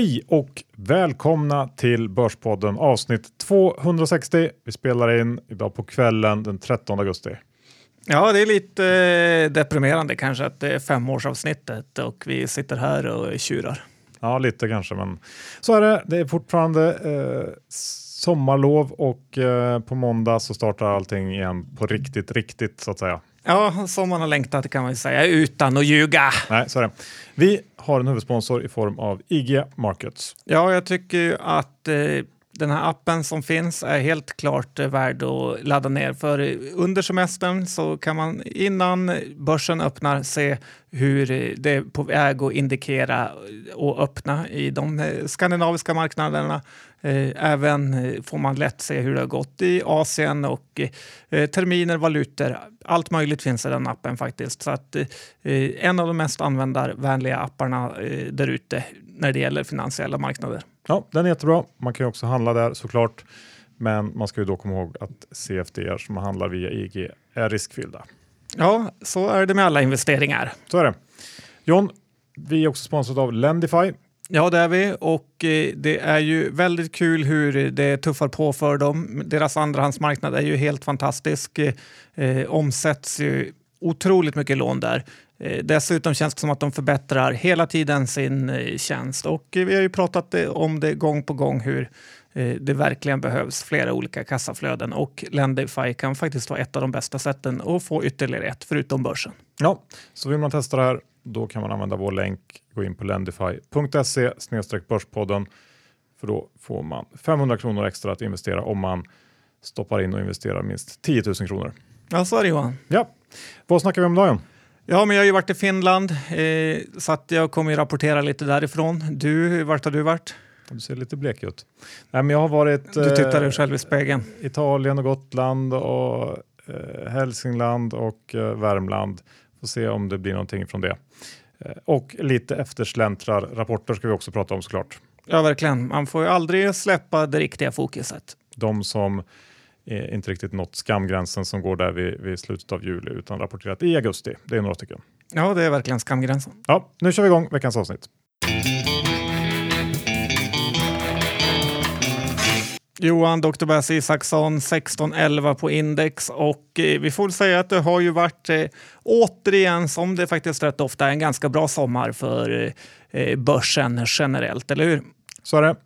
Hej och välkomna till Börspodden avsnitt 260. Vi spelar in idag på kvällen den 13 augusti. Ja, det är lite eh, deprimerande kanske att det är femårsavsnittet och vi sitter här och tjurar. Ja, lite kanske, men så är det. Det är fortfarande eh, sommarlov och eh, på måndag så startar allting igen på riktigt, riktigt så att säga. Ja, som man har längtat kan man säga, utan att ljuga. Nej, så är det. Vi har en huvudsponsor i form av IG Markets. Ja, jag tycker att eh, den här appen som finns är helt klart eh, värd att ladda ner. För under semestern så kan man innan börsen öppnar se hur det är på väg att indikera och öppna i de eh, skandinaviska marknaderna. Eh, även får man lätt se hur det har gått i Asien och terminer, valutor. Allt möjligt finns i den appen faktiskt. Så att en av de mest användarvänliga apparna där ute när det gäller finansiella marknader. Ja, den är jättebra. Man kan ju också handla där såklart. Men man ska ju då komma ihåg att CFD som man handlar via IG är riskfyllda. Ja, så är det med alla investeringar. Så är det. John, vi är också sponsrade av Lendify. Ja, det är vi och eh, det är ju väldigt kul hur det tuffar på för dem. Deras andrahandsmarknad är ju helt fantastisk. Eh, eh omsätts ju otroligt mycket lån där. Eh, dessutom känns det som att de förbättrar hela tiden sin tjänst och vi har ju pratat om det gång på gång hur det verkligen behövs flera olika kassaflöden och Lendify kan faktiskt vara ett av de bästa sätten att få ytterligare ett förutom börsen. Ja, så vill man testa det här då kan man använda vår länk, gå in på lendify.se börspodden för då får man 500 kronor extra att investera om man stoppar in och investerar minst 10 000 kronor. Ja, så är det Johan. Ja, vad snackar vi om idag? Ja, men jag har ju varit i Finland eh, så att jag kommer rapportera lite därifrån. Du, vart har du varit? Du ser lite blek ut. Nej, men jag har varit du tittar dig eh, själv i spegeln. Italien och Gotland och eh, Hälsingland och eh, Värmland. Får se om det blir någonting från det. Eh, och lite eftersläntrar rapporter ska vi också prata om såklart. Ja, verkligen. Man får ju aldrig släppa det riktiga fokuset. De som inte riktigt nått skamgränsen som går där vid, vid, slutet av juli utan rapporterat i augusti. Det är några stycken. Ja, det är verkligen skamgränsen. Ja, nu kör vi igång veckans avsnitt. Johan, Dr. Basse Isaksson, 16-11 på index och eh, vi får säga att det har ju varit eh, återigen, som det faktiskt rätt ofta är, en ganska bra sommar för eh, eh, börsen generellt, eller hur? Så är det.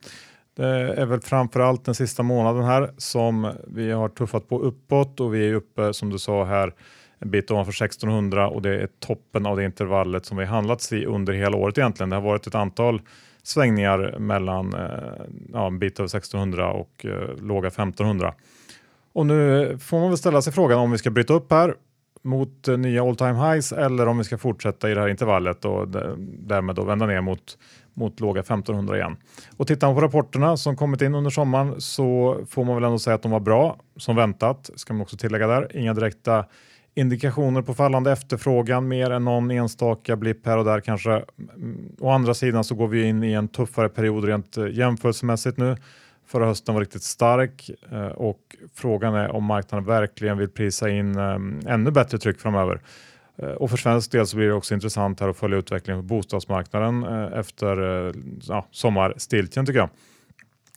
Det är väl framförallt den sista månaden här som vi har tuffat på uppåt och vi är uppe som du sa här en bit ovanför 1600 och det är toppen av det intervallet som vi handlats i under hela året egentligen. Det har varit ett antal svängningar mellan eh, ja, en bit över 1600 och eh, låga 1500. Och nu får man väl ställa sig frågan om vi ska bryta upp här mot eh, nya all time highs eller om vi ska fortsätta i det här intervallet och därmed då vända ner mot mot låga 1500 igen. Och tittar man på rapporterna som kommit in under sommaren så får man väl ändå säga att de var bra som väntat. Ska man också tillägga där. Inga direkta indikationer på fallande efterfrågan mer än någon enstaka blipp här och där kanske. Å andra sidan så går vi in i en tuffare period rent eh, jämförelsemässigt nu. Förra hösten var riktigt stark eh, och frågan är om marknaden verkligen vill prisa in eh, ännu bättre tryck framöver. Och för svensk del så blir det också intressant här att följa utvecklingen på bostadsmarknaden efter ja, sommarstiltjen tycker jag.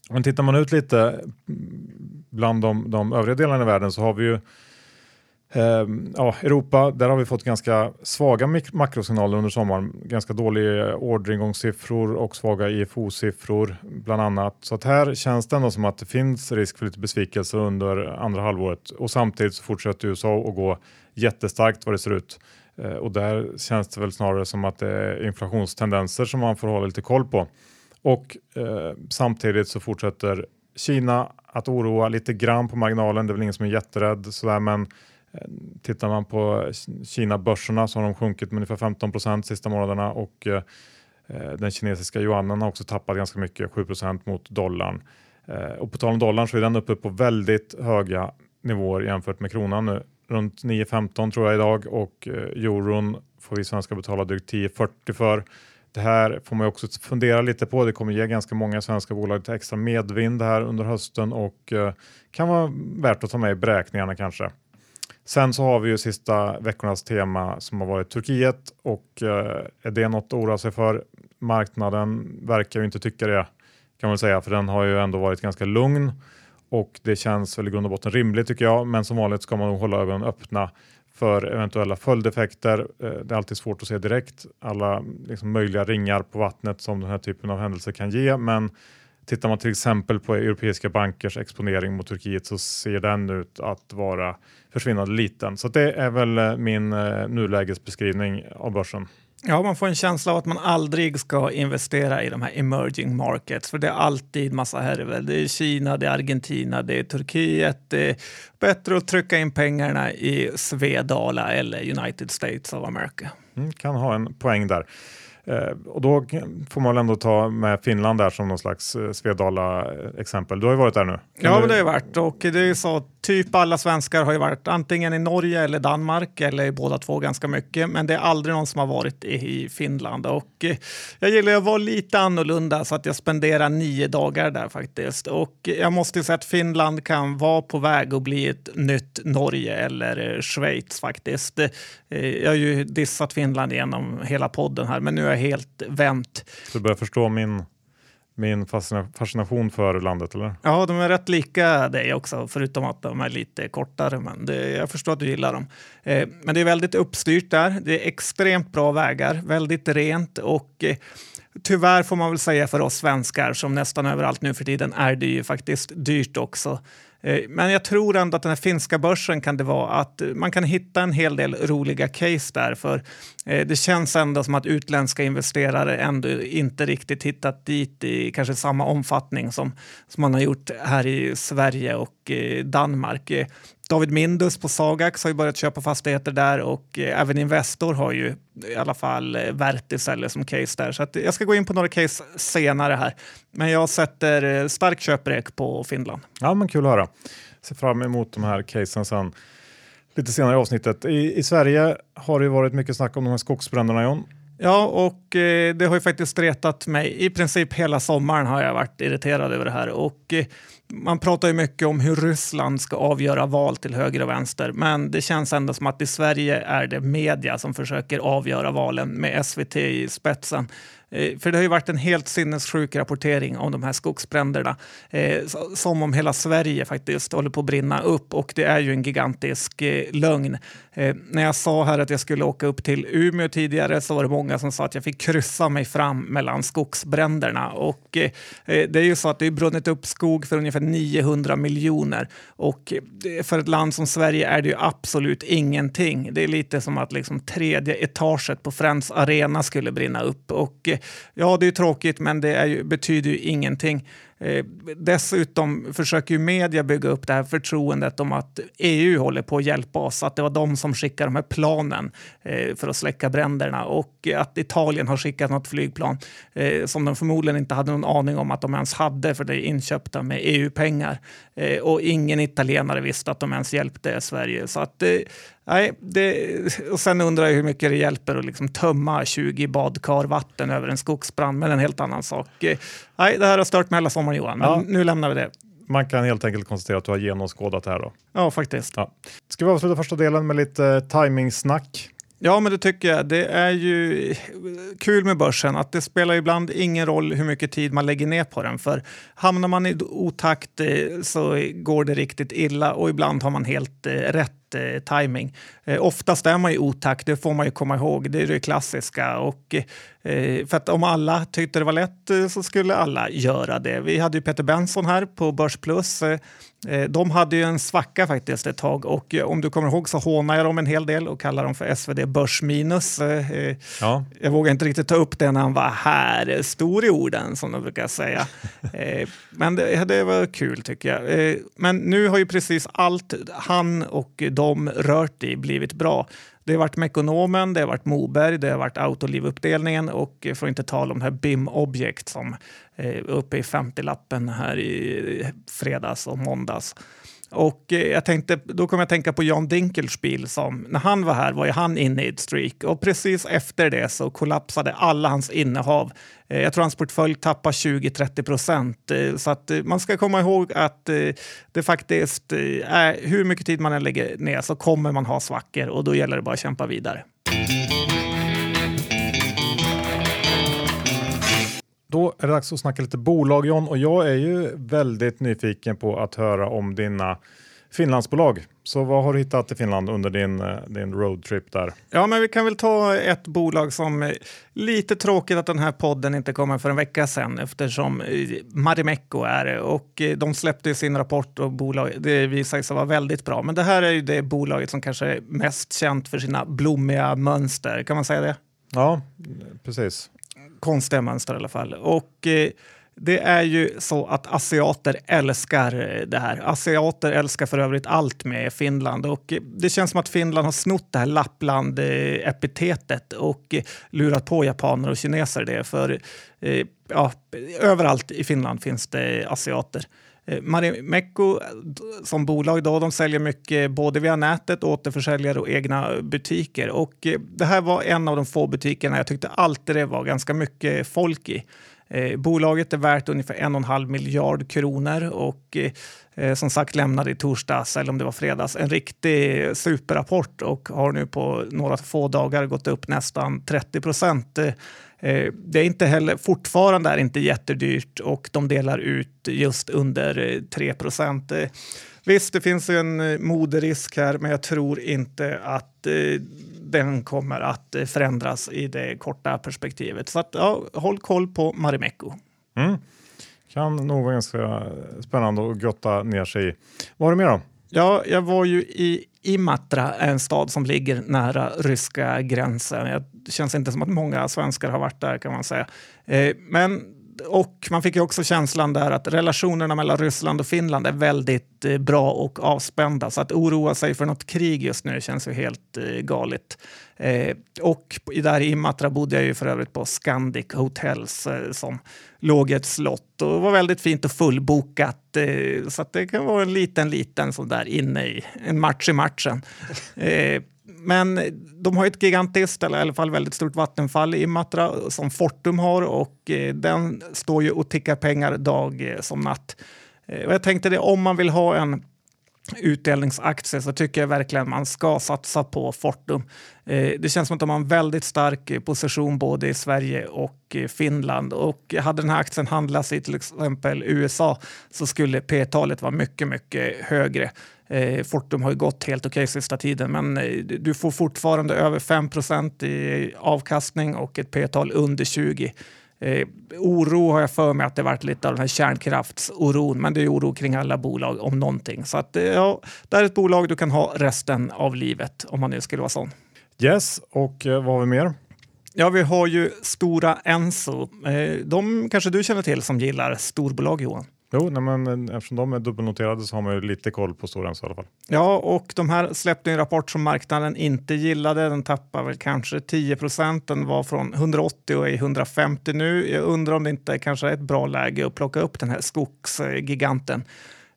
Men tittar man ut lite mm, bland de, de övriga delarna i världen så har vi ju Eh, Ehm, ja, Europa, där har vi fått ganska svaga makrosignaler under sommaren. Ganska dåliga eh, orderingångssiffror och svaga IFO-siffror bland annat. Så att här känns det ändå som att det finns risk för lite besvikelse under andra halvåret och samtidigt så fortsätter USA att gå jättestarkt vad det ser ut. Eh, och där känns det väl snarare som att det är inflationstendenser som man får hålla lite koll på. Och eh, samtidigt så fortsätter Kina att oroa lite grann på marginalen. Det är väl ingen som är jätterädd sådär men tittar man på Kina-börserna så har de sjunkit med ungefär 15 procent sista månaderna och eh, eh, den kinesiska yuanen har också tappat ganska mycket, 7 procent mot dollarn. Eh, och på tal om dollarn så är den uppe på väldigt höga nivåer jämfört med kronan nu. Runt 9,15 tror jag idag och euron får vi svenskar betala drygt 10,40 för. Det här får man också fundera lite på. Det kommer ge ganska många svenska bolag lite extra medvind här under hösten och kan vara värt att ta med i beräkningarna kanske. Sen så har vi ju sista veckornas tema som har varit Turkiet och eh, är det något att oroa sig för? marknaden verkar ju inte tycka det kan man säga, för den har ju ändå varit ganska lugn och det känns väl i grund och botten rimligt tycker jag. Men som vanligt ska man nog hålla ögonen öppna för eventuella följdeffekter. Eh, det är alltid svårt att se direkt alla liksom, möjliga ringar på vattnet som den här typen av händelser kan ge. Men tittar man till exempel på europeiska bankers exponering mot Turkiet så ser den ut att vara försvinnande liten. Så det är väl eh, min eh, nulägesbeskrivning av börsen. Ja, man får en känsla av att man aldrig ska investera i de här emerging markets, för det är alltid massa härver. Det är Kina, det är Argentina, det är Turkiet. Det är bättre att trycka in pengarna i Svedala eller United States of America. Mm, kan ha en poäng där. Eh, och då får man väl ändå ta med Finland där som någon slags eh, Svedala-exempel. Du har ju varit där nu. Kan ja, du... det har jag varit och det är så typ alla svenskar har ju varit antingen i Norge eller Danmark eller i båda två ganska mycket. Men det är aldrig någon som har varit i Finland och eh, jag gillar att vara lite annorlunda så att jag spenderar nio dagar där faktiskt. Och jag måste säga att Finland kan vara på väg att bli ett nytt Norge eller eh, Schweiz faktiskt. Eh, jag har ju dissat Finland genom hela podden här, men nu är jag helt vänt. Du börjar förstå min min fascination för landet, eller? Ja, de är rätt lika dig också, förutom att de är lite kortare. Men det, jag förstår att du gillar dem. Eh, men det är väldigt uppstyrt där. Det är extremt bra vägar, väldigt rent och eh, tyvärr får man väl säga för oss svenskar som nästan överallt nu för tiden är det ju faktiskt dyrt också. Eh, men jag tror ändå att den här finska börsen kan det vara att eh, man kan hitta en hel del roliga case där. För eh, det känns ändå som att utländska investerare ändå inte riktigt hittat dit i kanske samma omfattning som, som man har gjort här i Sverige och Danmark. David Mindus på Sagax har ju börjat köpa fastigheter där och eh, även Investor har ju i alla fall eh, Vertis eller som case där. Så jag ska gå in på några case senare här. Men jag sätter eh, stark köprek på Finland. Ja, men kul att höra. Ser fram emot de här casen sen lite senare i avsnittet. I, i Sverige har det varit mycket snack om de här skogsbränderna John. Ja, och eh, det har ju faktiskt retat mig. I princip hela sommaren har jag varit irriterad över det här. Och eh, man pratar ju mycket om hur Ryssland ska avgöra val till höger och vänster, men det känns ändå som att i Sverige är det media som försöker avgöra valen med SVT i spetsen. Eh, för det har ju varit en helt sinnessjuk rapportering om de här skogsbränderna. Eh, som om hela Sverige faktiskt håller på att brinna upp och det är ju en gigantisk eh, lögn. När jag sa här att jag skulle åka upp till Umeå tidigare så var det många som sa att jag fick kryssa mig fram mellan skogsbränderna. Och det är ju så att det är brunnit upp skog för ungefär 900 miljoner och för ett land som Sverige är det ju absolut ingenting. Det är lite som att liksom tredje etaget på Friends Arena skulle brinna upp och ja, det är tråkigt, men det ju, betyder ju ingenting. Eh, dessutom försöker ju media bygga upp det här förtroendet om att EU håller på att hjälpa oss, att det var de som skickade de här planen eh, för att släcka bränderna och att Italien har skickat något flygplan eh, som de förmodligen inte hade någon aning om att de ens hade för det är inköpta med EU-pengar. Eh, och ingen italienare visste att de ens hjälpte Sverige. Så att, eh, nej, det, och sen undrar jag hur mycket det hjälper att liksom tömma 20 badkar vatten över en skogsbrand, men en helt annan sak. Eh, nej, det här har stört mig hela sommaren Johan, men ja. nu lämnar vi det. Man kan helt enkelt konstatera att du har genomskådat det här då. Ja, faktiskt. Ja. Ska vi avsluta första delen med lite uh, timing-snack? Ja, men det tycker jag. Det är ju kul med börsen att det spelar ibland ingen roll hur mycket tid man lägger ner på den. För hamnar man i otakt eh, så går det riktigt illa och ibland har man helt eh, rätt eh, timing. Eh, oftast är man i otakt, det får man ju komma ihåg. Det är det klassiska. Och, eh, för att om alla tyckte det var lätt eh, så skulle alla göra det. Vi hade ju Peter Benson här på Börsplus. Eh, eh, de hade ju en svacka faktiskt ett tag och om du kommer ihåg så hånar jag dem en hel del och kallar dem för SvD Börsminus. Ja. Jag vågar inte riktigt ta upp det när han var här, stor i orden som de brukar säga. Men det, det, var kul tycker jag. Men nu har ju precis allt han och de rört i blivit bra. Det har varit Mekonomen, det har varit Moberg, det har varit Autoliv-uppdelningen och eh, för att inte tala om det här BIM Object som eh, är uppe i 50-lappen här i fredags och måndags. Och eh, jag tänkte, då kom jag att tänka på Jan Dinkelspiel som när han var här var ju han inne i ett streak och precis efter det så kollapsade alla hans innehav. Eh, jag tror hans portfölj tappade 20-30 procent. Eh, så att man ska komma ihåg att det faktiskt är hur mycket tid man än lägger ner så kommer man ha svackor och då gäller det bara att kämpa vidare. Då är det dags att snacka lite bolag John och jag är ju väldigt nyfiken på att höra om dina Finlandsbolag. Så vad har du hittat i Finland under din, eh, din roadtrip där? Ja, men vi kan väl ta ett bolag som är lite tråkigt att den här podden inte kommer för en vecka sedan eftersom eh, Marimekko är det och eh, de släppte sin rapport och bolag, det visade sig vara väldigt bra. Men det här är ju det bolaget som kanske är mest känt för sina blommiga mönster, kan man säga det? Ja, precis. Konstiga mönster i alla fall. Och eh, det är ju så att asiater älskar det här. Asiater älskar för övrigt allt med Finland och eh, det känns som att Finland har snott det här Lappland-epitetet och eh, lurat på japaner och kineser det. För ja, överallt i Finland finns det asiater. Eh, Marimekko eh, som bolag då, de säljer mycket både via nätet, återförsäljare och egna butiker. Och eh, det här var en av de få butikerna jag tyckte alltid det var ganska mycket folk i. Eh, bolaget är värt ungefär en och en halv miljard kronor och eh, som sagt lämnade i torsdags, eller om det var fredags, en riktig superrapport och har nu på några få dagar gått upp nästan 30 procent. Eh, det är inte heller, fortfarande är inte jättedyrt och de delar ut just under 3 procent. Visst, det finns en moderisk här, men jag tror inte att den kommer att eh, förändras i det korta perspektivet. Så att, ja, håll koll på Marimekko. Mm. Kan nog vara ganska spännande att grotta ner sig i. Vad har du mer då? Ja, jag var ju i Imatra, en stad som ligger nära ryska gränsen. Det känns inte som att många svenskar har varit där kan man säga. Eh, men och man fick ju också känslan där att relationerna mellan Ryssland och Finland är väldigt eh, bra och avspända. Så att oroa sig för något krig just nu känns ju helt eh, galet. Eh, och där i Imatra bodde jag ju för övrigt på Scandic Hotels som låg i ett slott och var väldigt fint och fullbokat. Så att det kan vara en liten, liten sån där inne i en match i matchen. Men de har ett gigantiskt, eller i alla fall väldigt stort vattenfall i Imatra som Fortum har och eh, den står ju och tickar pengar dag eh, som natt. Eh, och jag tänkte det, om man vill ha en utdelningsaktie så tycker jag verkligen man ska satsa på Fortum. Det känns som att de har en väldigt stark position både i Sverige och Finland och hade den här aktien handlats i till exempel USA så skulle P-talet vara mycket, mycket högre. Eh, Fortum har ju gått helt okej okay sista tiden, men eh, du får fortfarande över 5% i avkastning och ett p-tal under 20. Eh, oro har jag för mig att det varit lite av den här kärnkraftsoron, men det är oro kring alla bolag om någonting. Så att, eh, ja, det är ett bolag du kan ha resten av livet om man nu skulle vara sån. Yes, och eh, vad har vi mer? Ja, vi har ju Stora Enso. Eh, de kanske du känner till som gillar storbolag, Johan? Jo, nej, men eh, eftersom de är dubbelnoterade så har man ju lite koll på Stora Enso i alla fall. Ja, och de här släppte en rapport som marknaden inte gillade. Den tappar väl kanske 10 procent. Den var från 180 och är 150 nu. Jag undrar om det inte kanske är ett bra läge att plocka upp den här skogsgiganten.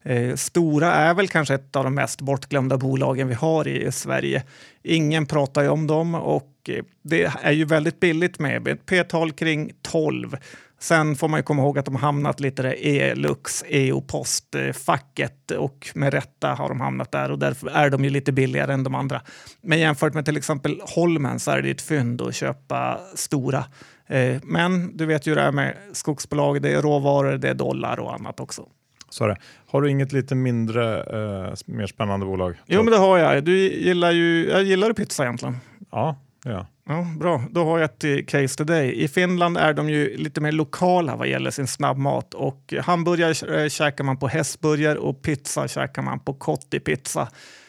Eh, Stora är väl kanske ett av de mest bortglömda bolagen vi har i Sverige. Ingen pratar ju om dem och eh, det är ju väldigt billigt med ett p-tal kring 12 Sen får man ju komma ihåg att de hamnat lite i Elux, EU-postfacket och med rätta har de hamnat där och därför är de ju lite billigare än de andra. Men jämfört med till exempel Holmen så är det ett fynd att köpa stora. Eh, men du vet ju det här med skogsbolag, det är råvaror, det är dollar och annat också. Så det. Har du inget lite mindre, eh, mer spännande bolag? Jo, men det har jag. Du gillar ju, jag gillar pizza egentligen. Ja, ja. Ja, bra, då har jag ett eh, case till dig. I Finland är de ju lite mer lokala vad gäller sin snabbmat och hamburgare eh, käkar man på Hästburgare och pizza käkar man på Kotti Pizza.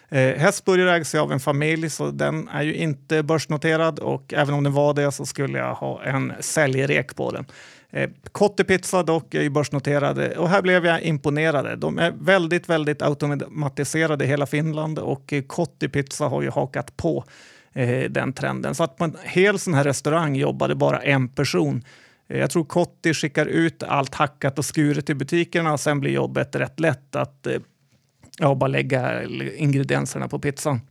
Eh, Hästburgare ägs av en familj så den är ju inte börsnoterad och även om den var det så skulle jag ha en säljrek på den. Eh, Kotti Pizza dock är ju börsnoterade och här blev jag imponerad. De är väldigt, väldigt automatiserade i hela Finland och eh, Kotti Pizza har ju hakat på eh, den trenden. Så att på en hel sån här restaurang jobbade bara en person. Eh, jag tror Kotti skickar ut allt hackat och skuret till butikerna och sen blir jobbet rätt lätt att eh, ja, bara lägga ingredienserna på pizzan.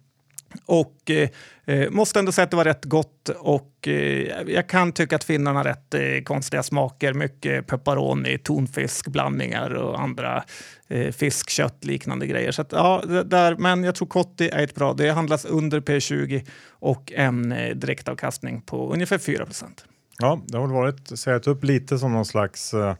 Och eh, eh, måste ändå säga att det var rätt gott och eh, jag kan tycka att finnarna har rätt eh, konstiga smaker. Mycket pepperoni, tonfiskblandningar och andra eh, fiskkött liknande grejer. Så att, ja, där, men jag tror Kotti är ett bra. Det handlas under P20 och en eh, direktavkastning på ungefär 4 procent. Ja, det har väl varit sett upp lite som någon slags eh,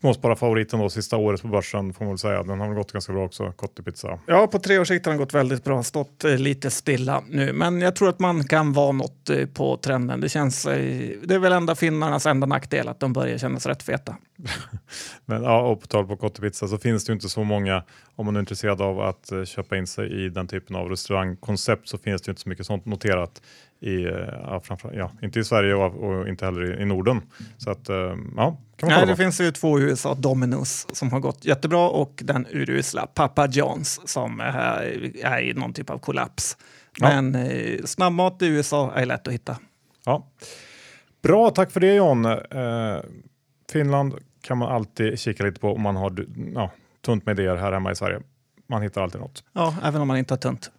småspararfavoriten då sista året på börsen får man väl säga. Den har väl gått ganska bra också, Kottipizza. Ja, på tre års sikt har den gått väldigt bra, stått eh, lite stilla nu. Men jag tror att man kan vara något eh, på trenden. Det känns, eh, det är väl enda finnarnas enda nackdel att de börjar kännas rätt feta. Men ja, och på tal på Kottipizza så finns det ju inte så många, om man är intresserad av att eh, köpa in sig i den typen av restaurangkoncept så finns det ju inte så mycket sånt noterat i, eh, ja, framför, ja, inte i Sverige och, och inte heller i, i, Norden. Så att, eh, ja, kan man Nej, det finns ju två USA, Dominus, som har gått jättebra och den urusla Papa Johns som är, är i någon typ av kollaps. Men ja. snabbmat i USA är lätt att hitta. Ja. Bra, tack för det John. Eh, Finland kan man alltid kika lite på om man har ja, tunt med idéer här hemma i Sverige. Man hittar alltid något. Ja, även om man inte har tunt.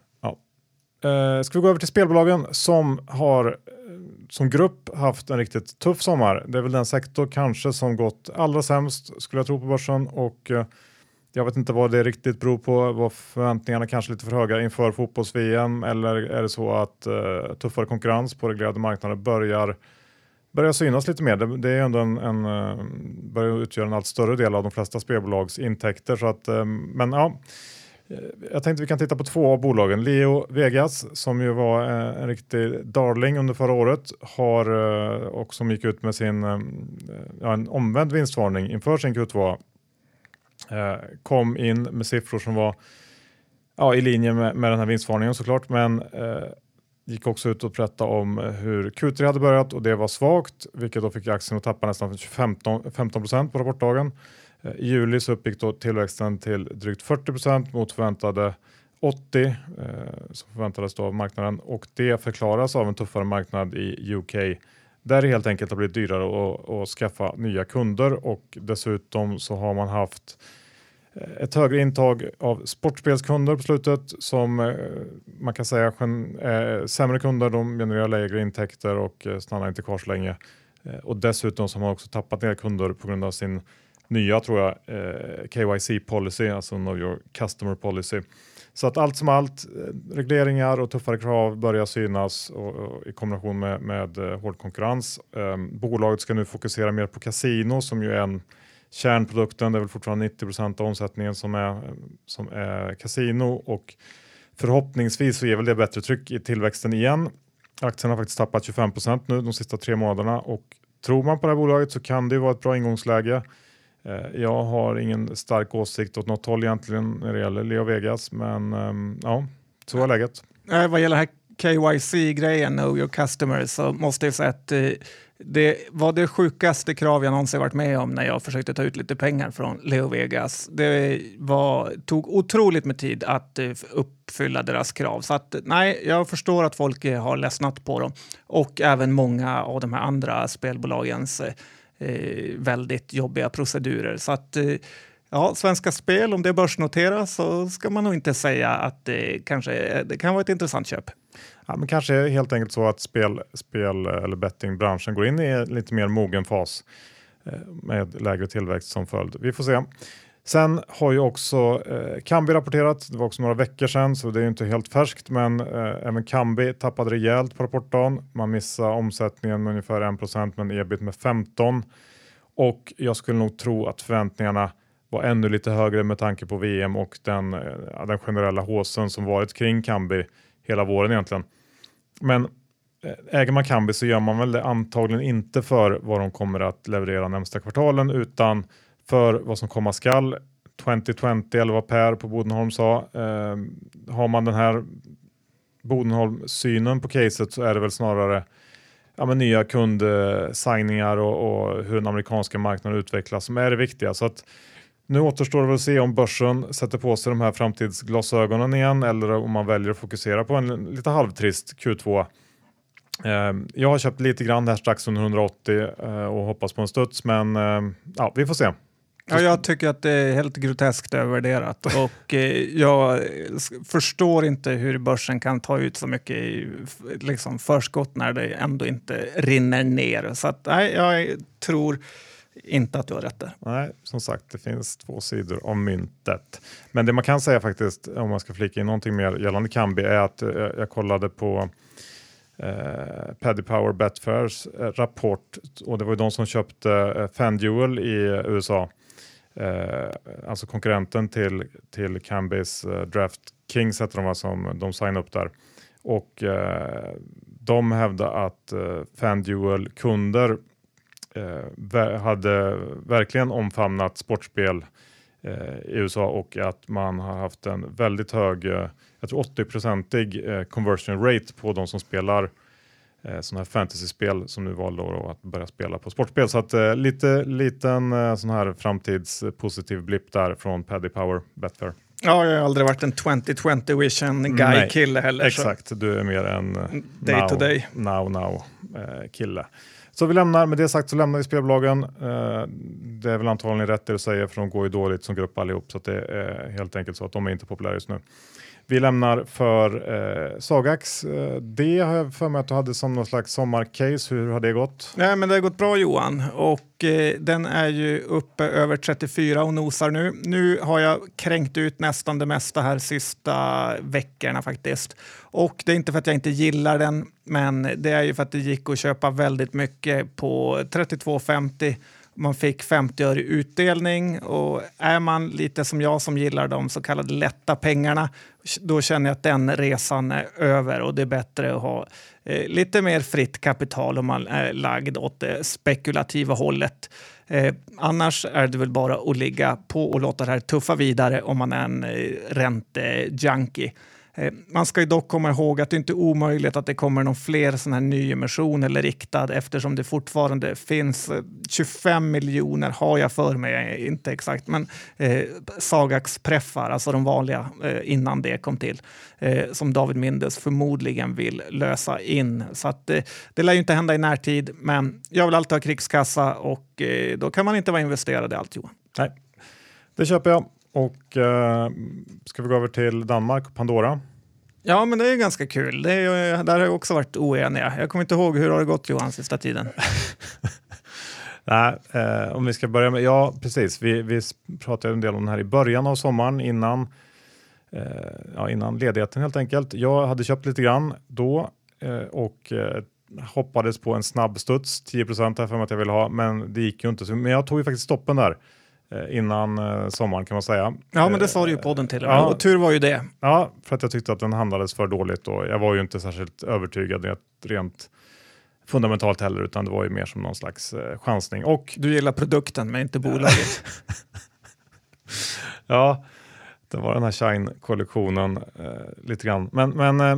Eh, ska vi gå över till spelbolagen som har eh, som grupp haft en riktigt tuff sommar. Det är väl den sektor kanske som gått allra sämst skulle jag tro på börsen och eh, jag vet inte vad det riktigt beror på. Var förväntningarna kanske lite för höga inför fotbolls-VM eller är det så att eh, tuffare konkurrens på reglerade marknader börjar börjar synas lite mer. Det, det är ändå en, en, eh, börjar utgöra en allt större del av de flesta spelbolags intäkter. Så att, eh, men ja, Eh, jag tänkte vi kan titta på två av bolagen. Leo Vegas som ju var eh, en riktig darling under förra året har eh, och som gick ut med sin ja, en omvänd vinstvarning inför sin Q2 kom in med siffror som var ja, i linje med, med den här vinstvarningen såklart men gick också ut och berättade om hur Q3 hade börjat och det var svagt, vilket då fick aktien att tappa nästan 15, 15 på rapportdagen. Eh, I juli så uppgick då tillväxten till drygt 40% mot förväntade 80 eh, som förväntades då av marknaden och det förklaras av en tuffare marknad i UK där det helt enkelt har blivit dyrare att, att skaffa nya kunder och dessutom så har man haft eh, ett högre intag av sportspelskunder på slutet som eh, man kan säga är eh, sämre kunder. De genererar lägre intäkter och stannar inte kvar så länge. Och dessutom så har man också tappat ner kunder på grund av sin nya tror jag eh, KYC policy, alltså Know Your Customer Policy. Så att allt som allt, eh, regleringar och tuffare krav börjar synas och, och i kombination med, med eh, hård konkurrens. Eh, bolaget ska nu fokusera mer på kasino som ju är en kärnprodukten. Det är väl fortfarande 90% av omsättningen som är, som är kasino och förhoppningsvis så ger väl det bättre tryck i tillväxten igen. Aktien har faktiskt tappat 25% nu de sista tre månaderna och tror man på det här bolaget så kan det vara ett bra ingångsläge. Eh, jag har ingen stark åsikt åt något håll egentligen när det gäller Leo Vegas, men ehm, ja, så är läget. Eh, vad gäller här KYC-grejen, Know Your customers, så måste jag säga att eh, det var det sjukaste krav jag någonsin varit med om när jag försökte ta ut lite pengar från Leo Vegas. Det var, tog otroligt med tid att uppfylla deras krav. Så att, nej, jag förstår att folk har ledsnat på dem. Och även många av de här andra spelbolagens eh, väldigt jobbiga procedurer. Så att eh, Ja, Svenska Spel, om det börsnoteras så ska man nog inte säga att det kanske det kan vara ett intressant köp. Ja, men kanske helt enkelt så att spel, spel eller bettingbranschen går in i en lite mer mogen fas eh, med lägre tillväxt som följd. Vi får se. Sen har ju också eh, Kambi rapporterat, det var också några veckor sedan så det är inte helt färskt men eh, även Kambi tappade rejält på rapportdagen. Man missade omsättningen med ungefär 1 men ebit med 15 och jag skulle nog tro att förväntningarna var ännu lite högre med tanke på VM och den, eh, den generella håsen som varit kring Kambi hela våren egentligen. Men eh, äger man Kambi så gör man väl det antagligen inte för vad de kommer att leverera närmsta kvartalen utan för vad som komma skall. 2020 eller vad Per på Bodenholm sa. Eh, har man den här Bodenholm-synen på caset så är det väl snarare ja, men nya kundsigningar och, och hur den amerikanska marknaden utvecklas som är det viktiga. Så att nu återstår det att se om börsen sätter på sig de här framtidsglasögonen igen eller om man väljer att fokusera på en lite halvtrist Q2. Ehm, jag har köpt lite grann här strax under 180 eh, och hoppas på en studs men ehm, ja, vi får se. Ja, jag tycker att det är helt groteskt övervärderat och eh, jag förstår inte hur börsen kan ta ut så mycket i liksom, förskott när det ändå inte rinner ner. Så att, nej, jag tror inte att du har rätt där. Nej, som sagt, det finns två sidor om myntet. Men det man kan säga faktiskt, om man ska flika in någonting mer gällande Kambi, är att jag, eh, jag kollade på eh, Paddy Power Betfairs eh, rapport och det var ju de som köpte eh, FanDuel i eh, USA. Eh, alltså konkurrenten till, till Cambys eh, Draft Kings heter de som de signade upp där. Och eh, de hävdade att eh, FanDuel kunder eh, hade verkligen omfamnat sportspel eh, i USA och att man har haft en väldigt hög, eh, jag tror 80-procentig eh, conversion rate på de som spelar eh, sådana här fantasyspel som nu valde att börja spela på sportspel. Så att eh, lite liten eh, sån här framtidspositiv blipp där från Paddy Power Betfair. Ja, jag har aldrig varit en 2020 vision guy-kille heller. Exakt, så. du är mer en day now, to day. now, now eh, kille. Så vi lämnar, med det sagt så lämnar vi spelbolagen. Eh, det är väl antagligen rätt det du säger för de går ju dåligt som grupp allihop så att det är helt enkelt så att de är inte populära just nu. Vi lämnar för eh, Sagax. Eh, det har jag för mig att du hade som någon slags sommarcase. Hur har det gått? Nej, men det har gått bra Johan och eh, den är ju uppe över 34 och nosar nu. Nu har jag kränkt ut nästan det mesta här sista veckorna faktiskt. Och det är inte för att jag inte gillar den, men det är ju för att det gick att köpa väldigt mycket på 32,50 man fick 50 öre utdelning och är man lite som jag som gillar de så kallade lätta pengarna, då känner jag att den resan är över och det är bättre att ha eh, lite mer fritt kapital om man är lagd åt det spekulativa hållet. Eh, annars är det väl bara att ligga på och låta det här tuffa vidare om man är en eh, räntejunkie. Eh, man ska ju dock komma ihåg att det inte är omöjligt att det kommer någon fler sån här nyemission eller riktad eftersom det fortfarande finns eh, 25 miljoner, har jag för mig, inte exakt, men eh, Sagax-preffar, alltså de vanliga eh, innan det kom till, eh, som David Mindes förmodligen vill lösa in. Så att, eh, det lär ju inte hända i närtid, men jag vill alltid ha krigskassa och eh, då kan man inte vara investerad i allt Johan. Nej, det köper jag. Och eh, ska vi gå över till Danmark och Pandora? Ja, men det är ganska kul. Det är, där har jag också varit oeniga. Jag kommer inte ihåg hur har det gått Johan sista tiden? Nej, eh, om vi ska börja med, ja precis, vi, vi pratade en del om det här i början av sommaren innan, eh, ja, innan ledigheten helt enkelt. Jag hade köpt lite grann då eh, och eh, hoppades på en snabb studs, 10 procent för att jag ville ha, men det gick ju inte. Men jag tog ju faktiskt stoppen där. Eh, innan eh, sommaren kan man säga. Ja, men det sa du ju på den till ja. och tur var ju det. Ja, för att jag tyckte att den handlades för dåligt och jag var ju inte särskilt övertygad rent fundamentalt heller, utan det var ju mer som någon slags eh, chansning. Och du gillar produkten, men inte bolaget. ja, det var den här Shine-kollektionen eh, lite grann. Men, men eh,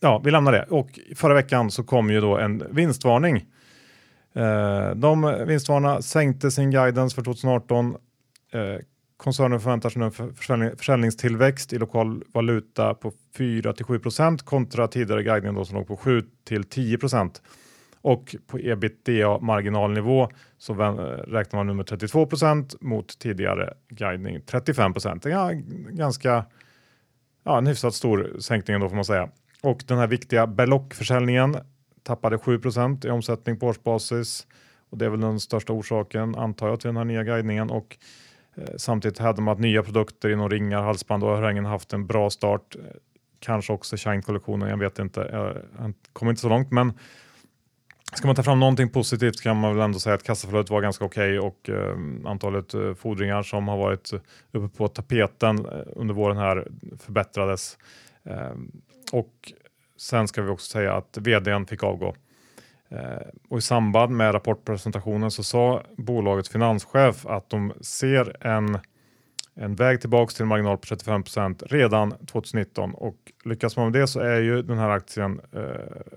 ja, vi lämnar det. Och förra veckan så kom ju då en vinstvarning Eh, Eh, de vinstvarna sänkte sin guidance för 2018. Eh, koncernen förväntar sig nu försäljning, försäljningstillväxt i lokal valuta på 4 7% kontra tidigare guidning då som låg på 7 10% och på ebitda marginalnivå så räknar man nu med 32% mot tidigare guidning 35 Det är ganska ja, en hyfsat stor sänkning då får man säga. Och den här viktiga Belloc-försäljningen tappade 7% i omsättning på årsbasis och det är väl den största orsaken antar jag till den här nya guidningen och eh, samtidigt hade man nya produkter inom ringar, halsband och örhängen haft en bra start. Kanske också Shine-kollektionen, jag vet inte, eh, jag kommer inte så långt men Ska man ta fram någonting positivt kan man väl ändå säga att kassaflödet var ganska okej okay och eh, antalet eh, fordringar som har varit eh, uppe på tapeten eh, under våren här förbättrades. Eh, och Sen ska vi också säga att vdn fick avgå. Eh, och I samband med rapportpresentationen så sa bolagets finanschef att de ser en, en väg tillbaks till en marginal på 35% redan 2019 och lyckas man med det så är ju den här aktien eh,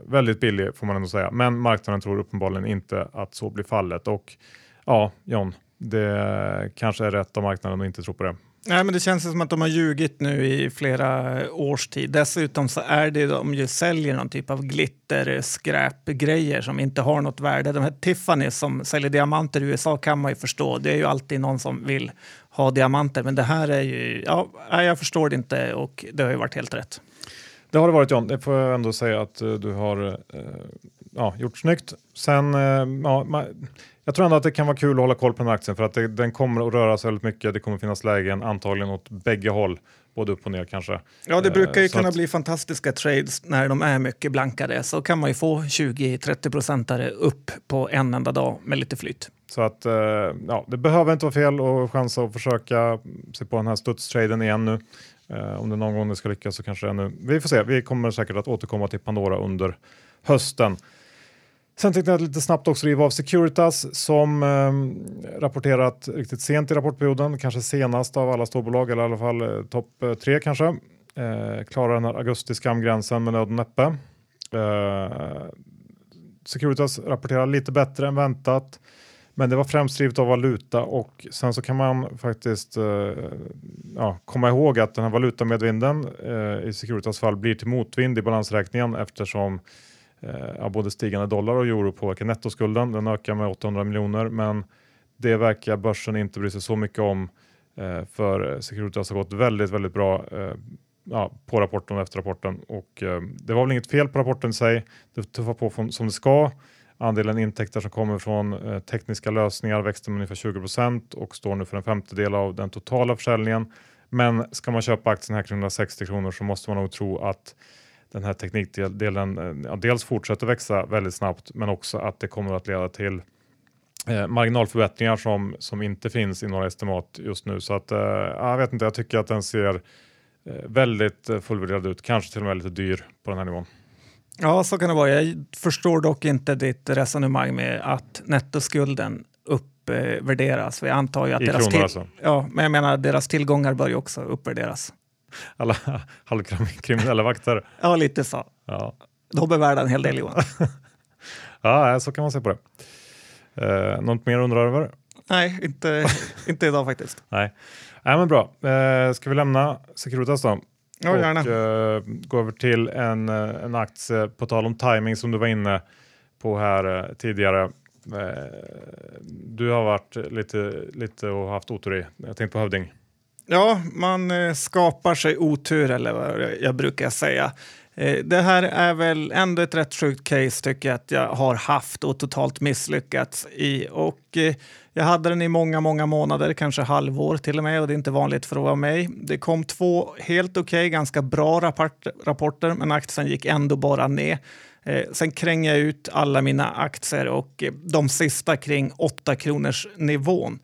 väldigt billig får man ändå säga. Men marknaden tror uppenbarligen inte att så blir fallet och ja, John, det kanske är rätt av marknaden att inte tro på det. Nej, men det känns som att de har ljugit nu i flera års tid. Dessutom så är det de ju säljer någon typ av glitter, skräpgrejer som inte har något värde. De här Tiffany som säljer diamanter i USA kan man ju förstå. Det är ju alltid någon som vill ha diamanter. Men det här är ju, ja, jag förstår det inte och det har ju varit helt rätt. Det har det varit John, det får jag ändå säga att eh, du har eh, ja, gjort snyggt. Sen, eh, ja, jag tror ändå att det kan vara kul att hålla koll på den här aktien för att det, den kommer att röra sig väldigt mycket. Det kommer finnas lägen antagligen åt bägge håll både upp och ner kanske. Ja, det brukar ju Eh, så kunna att- bli fantastiska trades när de är mycket blankade. Så kan man ju få 20-30 procentare upp på en enda dag med lite flyt. Så att eh, ja, det behöver inte vara fel att chansa och försöka se på den här studstraden igen nu. Eh, om det någon gång det ska lyckas så kanske det är nu. Vi får se. Vi kommer säkert att återkomma till Pandora under hösten. Sen tänkte jag lite snabbt också riva av Securitas som eh, rapporterat riktigt sent i rapportperioden, kanske senast av alla storbolag eller i alla fall eh, topp eh, tre kanske. Eh, klarar den här augusti-skamgränsen med nöd och näppe. Eh, Securitas rapporterar lite bättre än väntat. Men det var främst drivet av valuta och sen så kan man faktiskt eh, ja, komma ihåg att den här valutamedvinden eh, i Securitas fall blir till motvind i balansräkningen eftersom eh, både stigande dollar och euro påverkar nettoskulden. Den ökar med 800 miljoner men det verkar börsen inte bry sig så mycket om eh, för Securitas har gått väldigt, väldigt bra eh, ja, på rapporten och efter rapporten och eh, det var väl inget fel på rapporten i sig. Det tuffar på från- som det ska. Andelen intäkter som kommer från eh, tekniska lösningar växte med ungefär 20% och står nu för en femtedel av den totala försäljningen. Men ska man köpa aktien här kring 160 kronor så måste man nog tro att den här teknikdelen eh, ja, dels fortsätter växa väldigt snabbt men också att det kommer att leda till eh, marginalförbättringar som, som inte finns i några estimat just nu. Så att, eh, jag vet inte, jag tycker att den ser eh, väldigt eh, fullvärderad ut, kanske till och med lite dyr på den här nivån. Ja, så kan det vara. Jag förstår dock inte ditt resonemang med att nettoskulden uppvärderas. Vi antar ju att I deras, kronor till- alltså. ja, men jag menar, deras tillgångar bör ju också uppvärderas. Alla halvkriminella vakter. Ja, lite så. Ja. De är värda en hel del Johan. Ja, så kan man se på det. Eh, något mer undrar över? Nej, inte, inte idag faktiskt. Nej, Nej men bra. Eh, ska vi lämna Securitas då? Ja, gärna. Och eh, gå över till en, eh, en aktie på tal om timing som du var inne på här eh, tidigare. Eh, du har varit lite, lite och haft otur i. Jag tänkte på Hövding. Ja, man eh, skapar sig otur eller vad jag- brukar säga. Eh, det här är väl ändå ett rätt sjukt case tycker jag att jag har haft och totalt misslyckats i. Och eh, jag hade den i många, många månader, kanske halvår till och med och det är inte vanligt för att vara mig. Det kom två helt okej, ganska bra rapporter men aktien gick ändå bara ner. Sen krängde jag ut alla mina aktier och de sista kring 8 kronors nivån.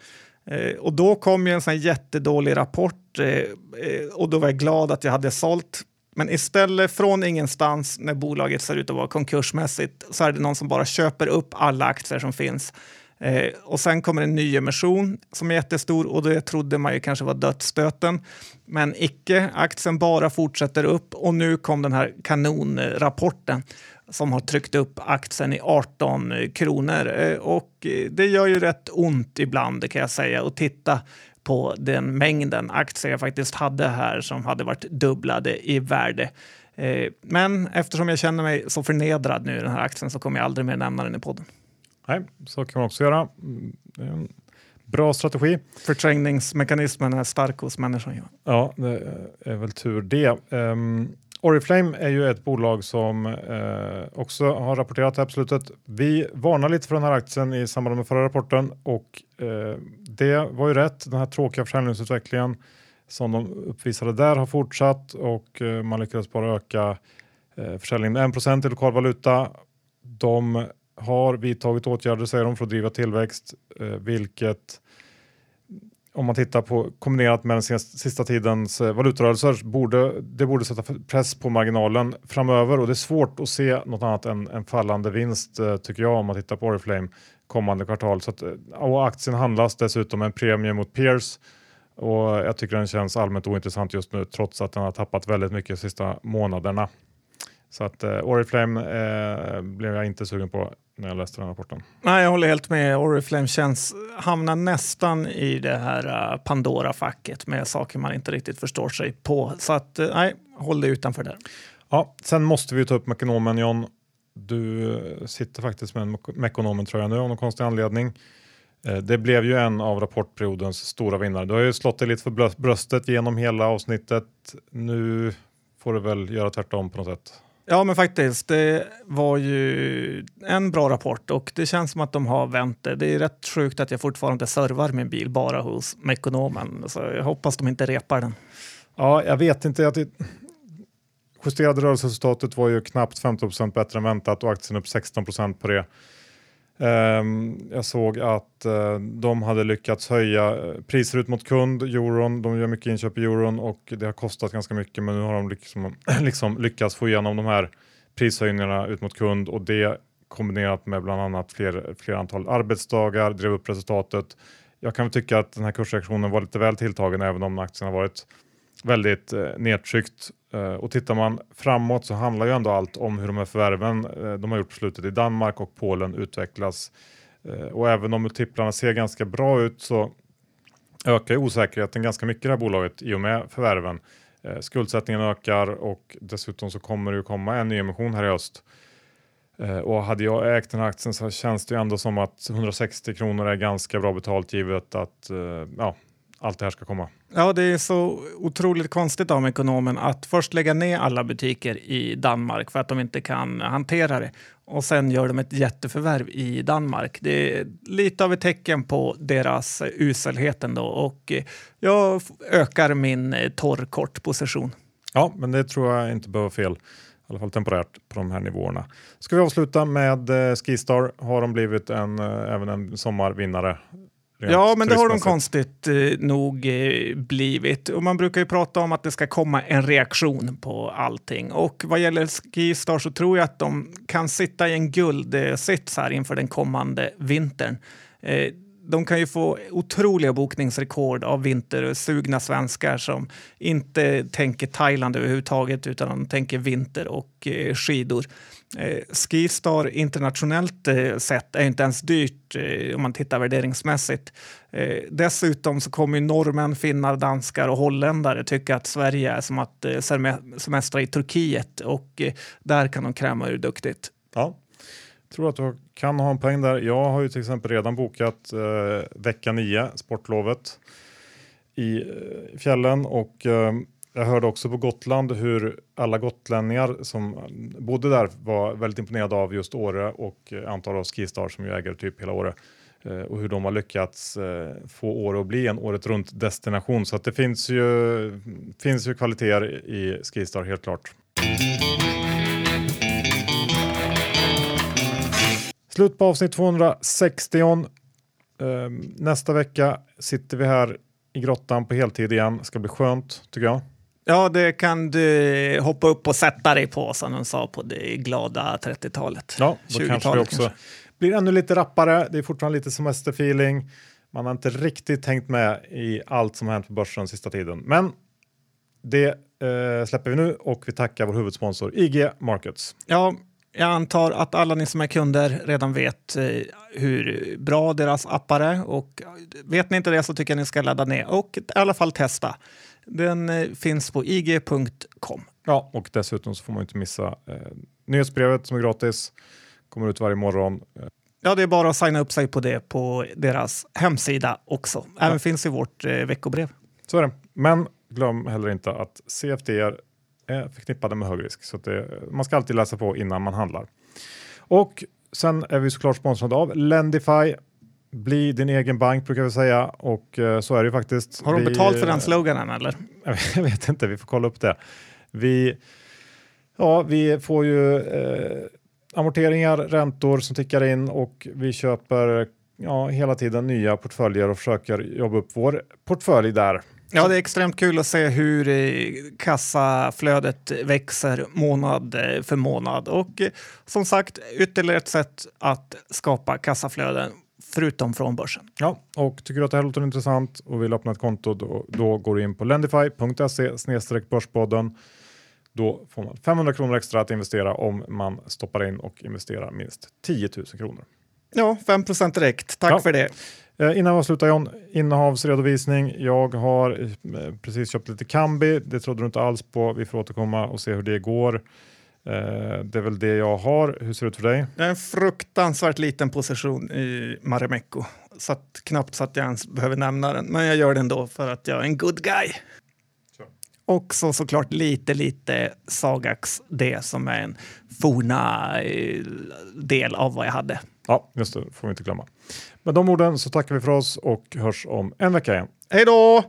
Eh, och då kom ju en sån här jättedålig rapport eh, eh, och då var jag glad att jag hade sålt. Men istället från ingenstans när bolaget ser ut att vara konkursmässigt så är det någon som bara köper upp alla aktier som finns. Eh, och sen kommer en ny emission som är jättestor och det trodde man ju kanske var dödsstöten. Men icke, aktien bara fortsätter upp och nu kom den här kanonrapporten som har tryckt upp aktien i 18 kronor. Eh, Och eh, det gör ju rätt ont ibland kan jag säga att titta på den mängden aktier jag faktiskt hade här som hade varit dubblade i värde. Eh, Men eftersom jag känner mig så förnedrad nu i den här aktien så kommer jag aldrig mer nämna den i podden. Nej, så kan man också göra. Bra strategi. Förträngningsmekanismen är stark hos människan. Ja, det är väl tur det. Um, Oriflame är ju ett bolag som eh, också har rapporterat det här på slutet. Vi varnar lite för den här aktien i samband med förra rapporten och eh, det var ju rätt. Den här tråkiga försäljningsutvecklingen som de uppvisade där har fortsatt och eh, man lyckades bara öka eh, försäljningen med 1 i lokal valuta. De har vidtagit åtgärder säger de för att driva tillväxt, eh, vilket om man tittar på kombinerat med den senaste, sista tidens eh, valutarörelser borde det borde sätta press på marginalen framöver och det är svårt att se något annat än en fallande vinst eh, tycker jag om man tittar på Oriflame kommande kvartal. Så att, eh, och aktien handlas dessutom en premie mot peers och jag tycker den känns allmänt ointressant just nu trots att den har tappat väldigt mycket de sista månaderna. Så att eh, Oriflame eh, blev jag inte sugen på när jag läste den rapporten. Nej, jag håller helt med. Oriflame känns, hamnar nästan i det här uh, Pandora-facket med saker man inte riktigt förstår sig på. Så att, uh, nej, håll dig utanför där. Ja, sen måste vi ta upp Mekonomen John. Du eh, sitter faktiskt med en Mek- Mekonomen tror jag nu av någon konstig anledning. Eh, Det blev ju en av rapportperiodens stora vinnare. Du har ju slått dig lite för brö- bröstet genom hela avsnittet. Nu får du väl göra tvärtom på något sätt. Ja, men faktiskt. Det var ju en bra rapport och det känns som att de har vänt det. Det är rätt sjukt att jag fortfarande servar min bil bara hos Mekonomen. Så jag hoppas de inte repar den. Ja, jag vet inte. Jag justerade rörelseresultatet var ju knappt 15% bättre än väntat och aktien upp 16% på det. Um, jag såg att uh, de hade lyckats höja eh, priser ut mot kund, euron. De gör mycket inköp i euron och det har kostat ganska mycket men nu har de liksom, liksom lyckats få igenom de här prishöjningarna ut mot kund och det kombinerat med bland annat fler, fler antal arbetsdagar drev upp resultatet. Jag kan tycka att den här kursreaktionen var lite väl tilltagen även om aktien har varit väldigt eh, nedtryckt. Eh, och tittar man framåt så handlar ju ändå allt om hur de här förvärven eh, de har gjort på slutet i Danmark och Polen utvecklas. Eh, och även om multiplarna ser ganska bra ut så ökar osäkerheten ganska mycket i det här bolaget i och med förvärven. Eh, skuldsättningen ökar och dessutom så kommer det ju komma en nyemission här i höst. Eh, och hade jag ägt den här aktien så känns det ju ändå som att 160 kronor är ganska bra betalt givet att eh, ja, allt det här ska komma. Ja, det är så otroligt konstigt av ekonomen att först lägga ner alla butiker i Danmark för att de inte kan hantera det och sen gör de ett jätteförvärv i Danmark. Det är lite av ett tecken på deras uselhet ändå och jag ökar min torrkortposition. Ja, men det tror jag inte behöver fel. I alla fall temporärt på de här nivåerna. Ska vi avsluta med eh, Skistar har de blivit en, eh, även en sommarvinnare Ja, men det har de konstigt eh, nog eh, blivit. Och man brukar ju prata om att det ska komma en reaktion på allting. Och vad gäller Skistar så tror jag att de kan sitta i en guldsits här inför den kommande vintern. Eh, de kan ju få otroliga bokningsrekord av vintersugna svenskar som inte tänker Thailand överhuvudtaget utan de tänker vinter och skidor. Eh, Skistar internationellt eh, sett är inte ens dyrt eh, om man tittar värderingsmässigt. Dessutom så kommer norrmän, finnar, danskar och holländare tycka att Sverige är som att semestra i Turkiet och där kan de kräma ur duktigt. Ja, tror att du kan ha en poäng där. Jag har ju till exempel redan bokat eh, vecka 9, sportlovet i fjällen och eh, jag hörde också på Gotland hur alla gotlänningar som bodde där var väldigt imponerade av just Åre och eh, antal av Skistar som ju äger typ hela Åre eh, och hur de har lyckats eh, få Åre att bli en året runt destination. Så att det finns ju, finns ju kvaliteter i Skistar helt klart. Slut på avsnitt 260. Ehm, nästa vecka sitter vi här i grottan på heltid igen. Det ska bli skönt tycker jag. Ja, det kan du hoppa upp och sätta dig på som de sa på det glada 30-talet. Ja, då kanske det också kanske. blir ännu lite rappare. Det är fortfarande lite semesterfeeling. Man har inte riktigt tänkt med i allt som har hänt på börsen sista tiden. Men det eh, släpper vi nu och vi tackar vår huvudsponsor IG Markets. Ja, jag antar att alla ni som är kunder redan vet eh, hur bra deras appar är och vet ni inte det så tycker jag ni ska ladda ner och i alla fall testa. Den eh, finns på ig.com. Ja, och dessutom så får man inte missa eh, nyhetsbrevet som är gratis. Kommer ut varje morgon. Ja, det är bara att signa upp sig på det på deras hemsida också. Även ja. finns i vårt eh, veckobrev. Så är det. Men glöm heller inte att CFDR är förknippade med hög risk. Så det, man ska alltid läsa på innan man handlar. Och sen är vi såklart sponsrade av Lendify. Bli din egen bank brukar vi säga och eh, så är det ju faktiskt. Har de vi, betalt för den sloganen eller? Jag vet inte, vi får kolla upp det. Vi, ja, vi får ju eh, amorteringar, räntor som tickar in och vi köper ja, hela tiden nya portföljer och försöker jobba upp vår portfölj där. Ja, det är extremt kul att se hur eh, kassaflödet växer månad eh, för månad. Och eh, som sagt, ytterligare ett sätt att skapa kassaflöden förutom från börsen. Ja, och tycker du att det här låter intressant och vill öppna ett konto då, då går du in på lendify.se börspodden. Då får man 500 kronor extra att investera om man stoppar in och investerar minst 10 000 kronor. Ja, 5% direkt. Tack ja. för det. Eh, innan vi avslutar John, innehavsredovisning. Jag har eh, precis köpt lite Kambi. Det trodde du inte alls på. Vi får återkomma och se hur det går. Eh, det är väl det jag har. Hur ser det ut för dig? Det är en fruktansvärt liten position i Marimekko. Så att, knappt så att jag ens behöver nämna den. Men jag gör det ändå för att jag är en good guy. Också såklart lite, lite Sagax D som är en forna del av vad jag hade. Ja, just det. får vi inte glömma. Med de orden så tackar vi för oss och hörs om en vecka igen. Hej då!